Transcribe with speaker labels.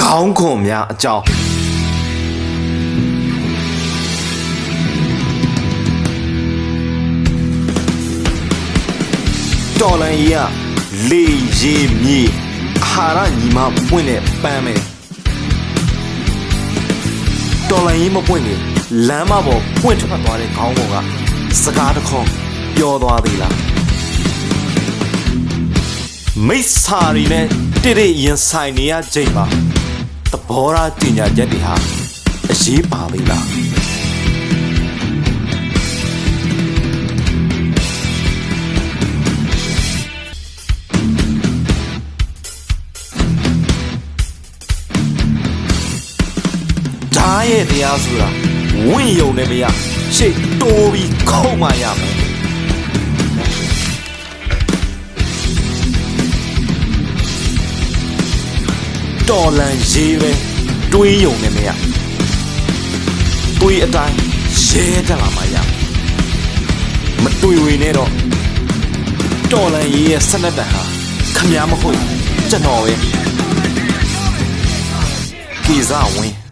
Speaker 1: ခေါင်းခွန်များအကြောင်းတော်လန်ကြီးက လေရေမြေအာဟာရညီမပွင့်တဲ့ပန်းပဲတော်လန်ကြီးမပွင့်ခင်လမ်းမပေါ်ပွင့်ထွက်သွားတဲ့ခေါင်းပေါ်ကစကားတစ်ခေါက်ပြောသွားသေးလားမိစ္ဆာရီနဲ့တိတိရင်ဆိုင်နေရချိန်မှာသဘောထားတင်ညာချက်တွေဟာအရေးပါသေးလား ရဲ့တရားဆိုတာဝင့်ယုံနေမရရှေ့တိုးပြီးခုံမှရမယ်တော်လန်ရေးပဲတွေးယုံနေမရတွေးအတိုင်းရဲတက်လာမှရမယ်မတွေးဝေနဲ့တော့တော်လန်ရေးရဲ့စနက်တန်ဟာခမများမဟုတ်ကျွန်တော်ပဲကေဇဝင်း